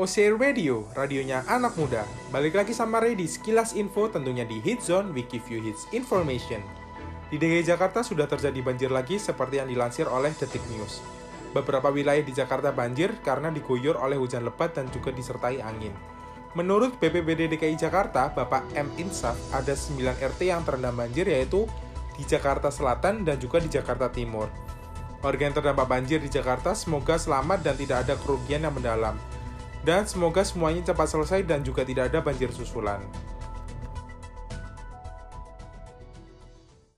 OC Radio, radionya anak muda. Balik lagi sama Ray di Sekilas Info tentunya di Hit Zone, we give you hits information. Di DKI Jakarta sudah terjadi banjir lagi seperti yang dilansir oleh Detik News. Beberapa wilayah di Jakarta banjir karena diguyur oleh hujan lebat dan juga disertai angin. Menurut BPBD DKI Jakarta, Bapak M. Insaf, ada 9 RT yang terendam banjir yaitu di Jakarta Selatan dan juga di Jakarta Timur. Warga yang terdampak banjir di Jakarta semoga selamat dan tidak ada kerugian yang mendalam. Dan semoga semuanya cepat selesai dan juga tidak ada banjir susulan.